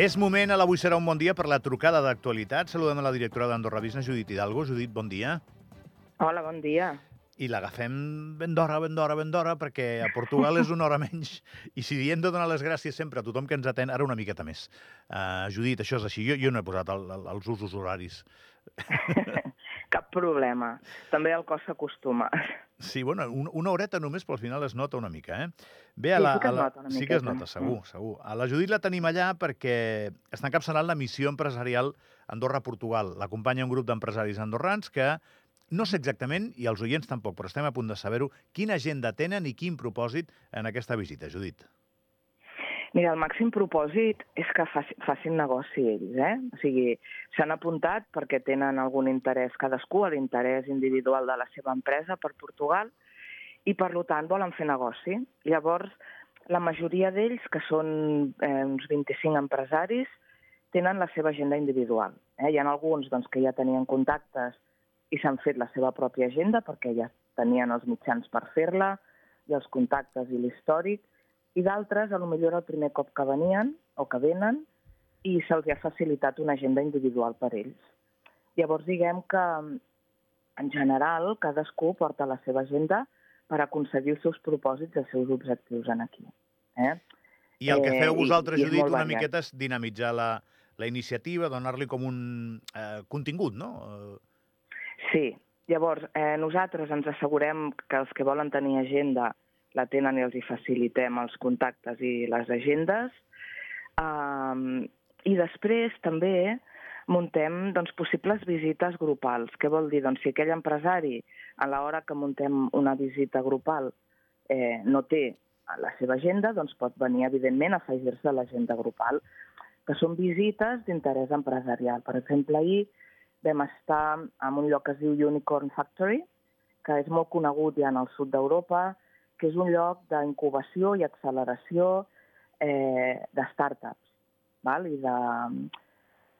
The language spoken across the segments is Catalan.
És moment, a l'Avui serà un bon dia per la trucada d'actualitat. Saludem a la directora d'Andorra Business, Judit Hidalgo. Judit, bon dia. Hola, bon dia. I l'agafem ben d'hora, ben d'hora, ben d'hora, perquè a Portugal és una hora menys. I si diem de donar les gràcies sempre a tothom que ens atén, ara una miqueta més. Uh, Judit, això és així. Jo, jo no he posat el, el, els usos horaris. Cap problema. També el cos s'acostuma. Sí, bueno, una, una horeta només, però al final es nota una mica, eh? Bé, a Sí, la, sí que a es nota una sí que es nota, segur, Mm. segur. A la Judit la tenim allà perquè està encapçalant la missió empresarial Andorra-Portugal. L'acompanya un grup d'empresaris andorrans que no sé exactament, i els oients tampoc, però estem a punt de saber-ho, quina agenda tenen i quin propòsit en aquesta visita, Judit. Mira, el màxim propòsit és que faci, facin negoci ells, eh? O sigui, s'han apuntat perquè tenen algun interès cadascú, l'interès individual de la seva empresa per Portugal, i per tant volen fer negoci. Llavors, la majoria d'ells, que són eh, uns 25 empresaris, tenen la seva agenda individual. Eh? Hi ha alguns doncs, que ja tenien contactes i s'han fet la seva pròpia agenda perquè ja tenien els mitjans per fer-la, i els contactes i l'històric, i d'altres, a lo millor el primer cop que venien o que venen, i se'ls ha facilitat una agenda individual per ells. Llavors, diguem que, en general, cadascú porta la seva agenda per aconseguir els seus propòsits i els seus objectius en aquí. Eh? I el que Eh, feu vosaltres, i és Judit, una variat. miqueta és dinamitzar la, la iniciativa, donar-li com un eh, contingut, no? Eh, Sí. Llavors, eh, nosaltres ens assegurem que els que volen tenir agenda la tenen i els hi facilitem els contactes i les agendes. Um, I després també muntem doncs, possibles visites grupals. Què vol dir? Doncs si aquell empresari, a l'hora que muntem una visita grupal, eh, no té a la seva agenda, doncs pot venir, evidentment, a afegir-se a l'agenda grupal, que són visites d'interès empresarial. Per exemple, ahir vam estar en un lloc que es diu Unicorn Factory, que és molt conegut ja en el sud d'Europa, que és un lloc d'incubació i acceleració eh, de startups val? i de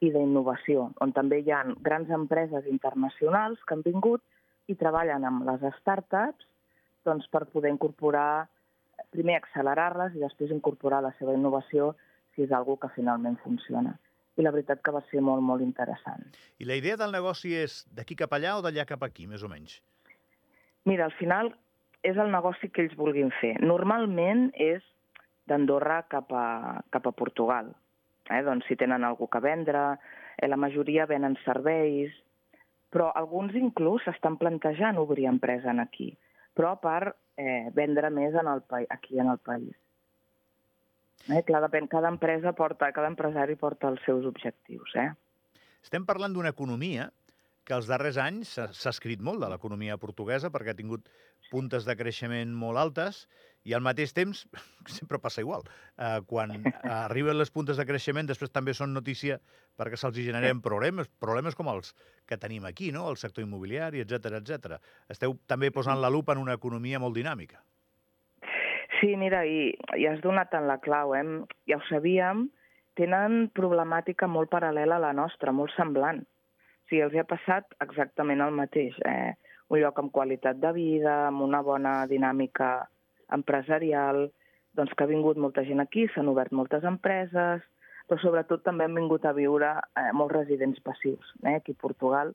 i d'innovació, on també hi ha grans empreses internacionals que han vingut i treballen amb les startups doncs, per poder incorporar, primer accelerar-les i després incorporar la seva innovació si és algo que finalment funciona. I la veritat que va ser molt, molt interessant. I la idea del negoci és d'aquí cap allà o d'allà cap aquí, més o menys? Mira, al final és el negoci que ells vulguin fer. Normalment és d'Andorra cap, a, cap a Portugal. Eh? Doncs si tenen algú que vendre, eh, la majoria venen serveis, però alguns inclús s'estan plantejant obrir empresa en aquí, però per eh, vendre més en el, aquí en el país. Eh? Clar, depèn, cada empresa porta, cada empresari porta els seus objectius. Eh? Estem parlant d'una economia que els darrers anys s'ha escrit molt de l'economia portuguesa perquè ha tingut puntes de creixement molt altes i al mateix temps, sempre passa igual, eh, quan arriben les puntes de creixement després també són notícia perquè se'ls generen problemes, problemes com els que tenim aquí, no? el sector immobiliari, etc etc. Esteu també posant la lupa en una economia molt dinàmica. Sí, mira, i, i has donat en la clau, eh? ja ho sabíem, tenen problemàtica molt paral·lela a la nostra, molt semblant. Sigui, els ha passat exactament el mateix. Eh? Un lloc amb qualitat de vida, amb una bona dinàmica empresarial, doncs que ha vingut molta gent aquí, s'han obert moltes empreses, però sobretot també han vingut a viure eh, molts residents passius eh, aquí a Portugal,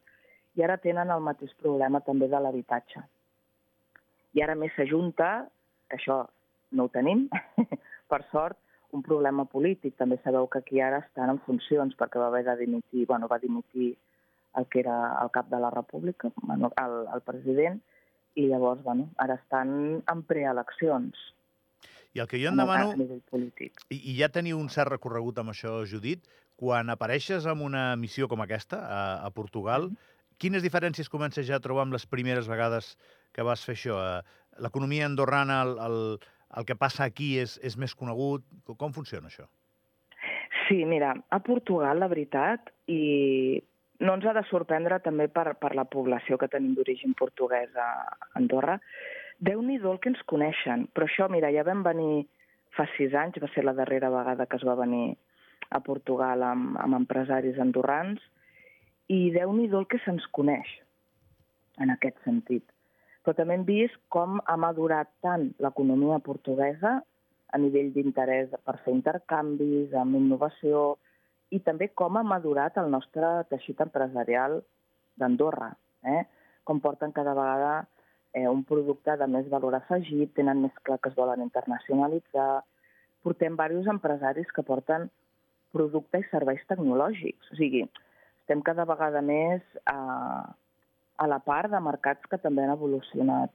i ara tenen el mateix problema també de l'habitatge. I ara més s'ajunta, que això no ho tenim, per sort, un problema polític. També sabeu que aquí ara estan en funcions perquè va haver de dimitir, bueno, va dimitir el que era el cap de la república, el, el president, i llavors, bueno, ara estan en preeleccions I el que jo a demano, i, i ja teniu un cert recorregut amb això, Judit, quan apareixes amb una missió com aquesta, a, a Portugal, quines diferències comences ja a trobar amb les primeres vegades que vas fer això? Eh, L'economia andorrana, el, el, el que passa aquí és, és més conegut? Com funciona això? Sí, mira, a Portugal, la veritat, i no ens ha de sorprendre també per, per la població que tenim d'origen portuguès a Andorra, déu nhi el que ens coneixen. Però això, mira, ja vam venir fa sis anys, va ser la darrera vegada que es va venir a Portugal amb, amb empresaris andorrans, i déu nhi el que se'ns coneix en aquest sentit. Però també hem vist com ha madurat tant l'economia portuguesa a nivell d'interès per fer intercanvis, amb innovació, i també com ha madurat el nostre teixit empresarial d'Andorra. Eh? Com porten cada vegada eh, un producte de més valor afegit, tenen més clar que es volen internacionalitzar. Portem diversos empresaris que porten producte i serveis tecnològics. O sigui, estem cada vegada més a, a la part de mercats que també han evolucionat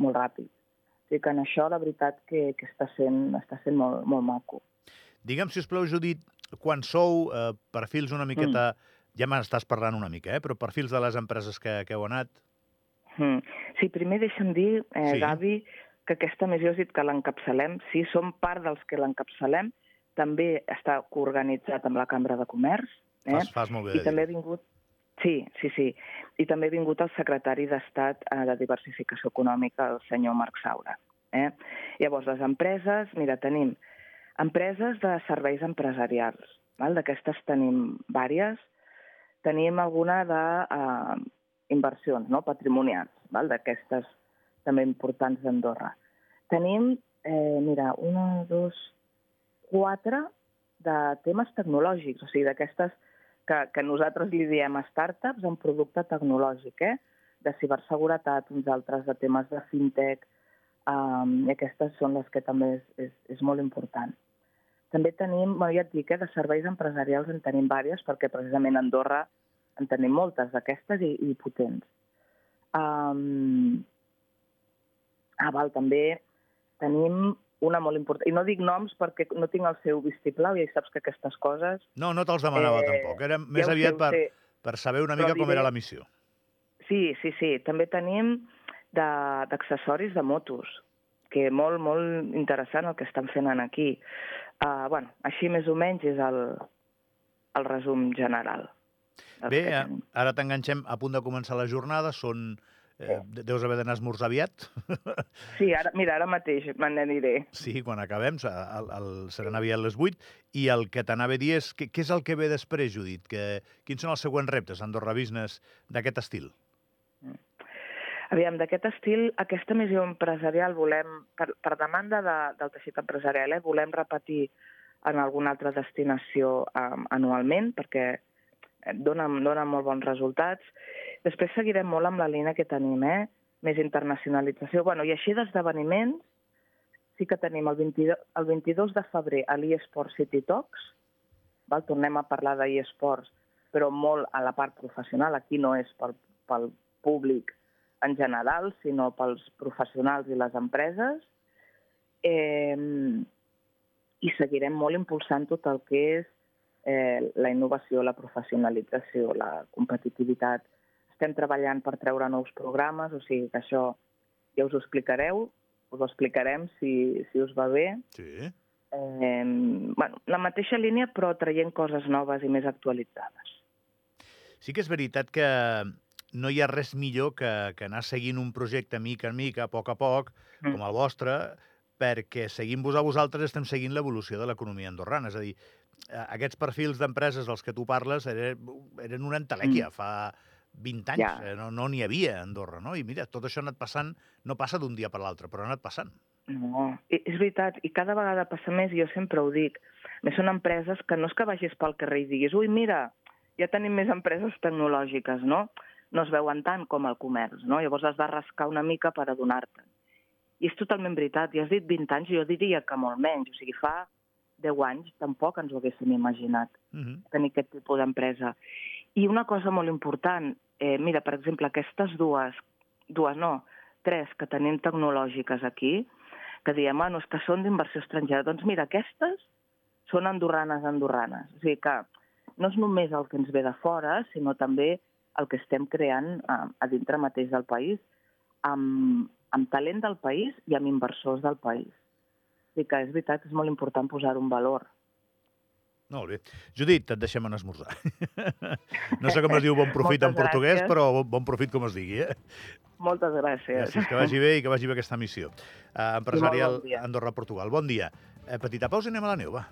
molt ràpid. O sigui que en això la veritat que, que està sent, està sent molt, molt maco. Digue'm, si us plau, Judit, quan sou eh, perfils una miqueta... Mm. Ja m'estàs parlant una mica, eh? però perfils de les empreses que, que heu anat... Mm. Sí, primer deixa'm dir, eh, sí. Gavi, que aquesta missió has dit que l'encapçalem. Sí, som part dels que l'encapçalem. També està coorganitzat amb la Cambra de Comerç. Eh? Fas, fas molt bé I també ha vingut Sí, sí, sí. I també ha vingut el secretari d'Estat eh, de Diversificació Econòmica, el senyor Marc Saura. Eh? Llavors, les empreses, mira, tenim empreses de serveis empresarials. D'aquestes tenim vàries. Tenim alguna de eh, no? patrimonials, d'aquestes també importants d'Andorra. Tenim, eh, mira, una, dos, quatre de temes tecnològics, o sigui, d'aquestes que, que nosaltres li diem startups en producte tecnològic, eh? de ciberseguretat, uns altres de temes de fintech, um, i aquestes són les que també és, és, és molt important. També tenim, bueno, ja et dic, eh, de serveis empresarials en tenim diverses, perquè precisament a Andorra en tenim moltes d'aquestes i, i potents. Um, ah, val, també tenim una molt important. I no dic noms perquè no tinc el seu vistiplau i ja saps que aquestes coses... No, no te'ls demanava eh, tampoc. Era més ja aviat per, per saber una mica com era la missió. Sí, sí, sí. També tenim d'accessoris de, de motos, que molt, molt interessant el que estan fent aquí. Uh, bueno, així més o menys és el, el resum general. Bé, ara t'enganxem a punt de començar la jornada, són... Eh, deus haver d'anar a esmorzar aviat. Sí, ara, mira, ara mateix me n'aniré. Sí, quan acabem, el, el, seran aviat les 8. I el que t'anava a dir és, què, què és el que ve després, Judit? Que, quins són els següents reptes Andorra Business d'aquest estil? Aviam, d'aquest estil, aquesta missió empresarial volem, per, per demanda de, del teixit empresarial, eh, volem repetir en alguna altra destinació um, anualment, perquè dona, dona molt bons resultats. Després seguirem molt amb la línia que tenim, eh? més internacionalització. Bueno, I així d'esdeveniments, sí que tenim el 22, el 22 de febrer a l'eSport City Talks, val? tornem a parlar d'eSports, però molt a la part professional, aquí no és pel, pel públic en general, sinó pels professionals i les empreses. Eh, I seguirem molt impulsant tot el que és eh, la innovació, la professionalització, la competitivitat. Estem treballant per treure nous programes, o sigui que això ja us ho explicareu, us ho explicarem si, si us va bé. Sí. Eh, bueno, la mateixa línia, però traient coses noves i més actualitzades. Sí que és veritat que no hi ha res millor que, que anar seguint un projecte mica en mica, a poc a poc, mm. com el vostre, perquè seguint-vos a vosaltres estem seguint l'evolució de l'economia andorrana. És a dir, aquests perfils d'empreses dels que tu parles eren, eren una entelèquia mm. fa 20 anys. Ja. Eh, no n'hi no havia a Andorra, no? I mira, tot això ha anat passant, no passa d'un dia per l'altre, però ha anat passant. No, és veritat, i cada vegada passa més, jo sempre ho dic. Més són empreses que no és que vagis pel carrer i diguis, ui, mira, ja tenim més empreses tecnològiques, no? No es veuen tant com el comerç, no? Llavors has de rascar una mica per adonar-te'n. I és totalment veritat. I has dit 20 anys, jo diria que molt menys. O sigui, fa 10 anys tampoc ens ho haguéssim imaginat, uh mhm. -huh. tenir aquest tipus d'empresa. I una cosa molt important, eh, mira, per exemple, aquestes dues, dues no, tres que tenim tecnològiques aquí, que diem, bueno, és que són d'inversió estrangera. Doncs mira, aquestes són andorranes, andorranes. O sigui que no és només el que ens ve de fora, sinó també el que estem creant a, a dintre mateix del país, amb, amb talent del país i amb inversors del país. I que és veritat, és molt important posar un valor. Molt bé. Judit, et deixem anar a esmorzar. no sé com es diu bon profit en portuguès, gràcies. però bon, bon profit com es digui, eh? Moltes gràcies. gràcies. Que vagi bé i que vagi bé aquesta missió. Uh, empresarial bon Andorra-Portugal. Bon dia. Uh, petita pausa i anem a la neu, va.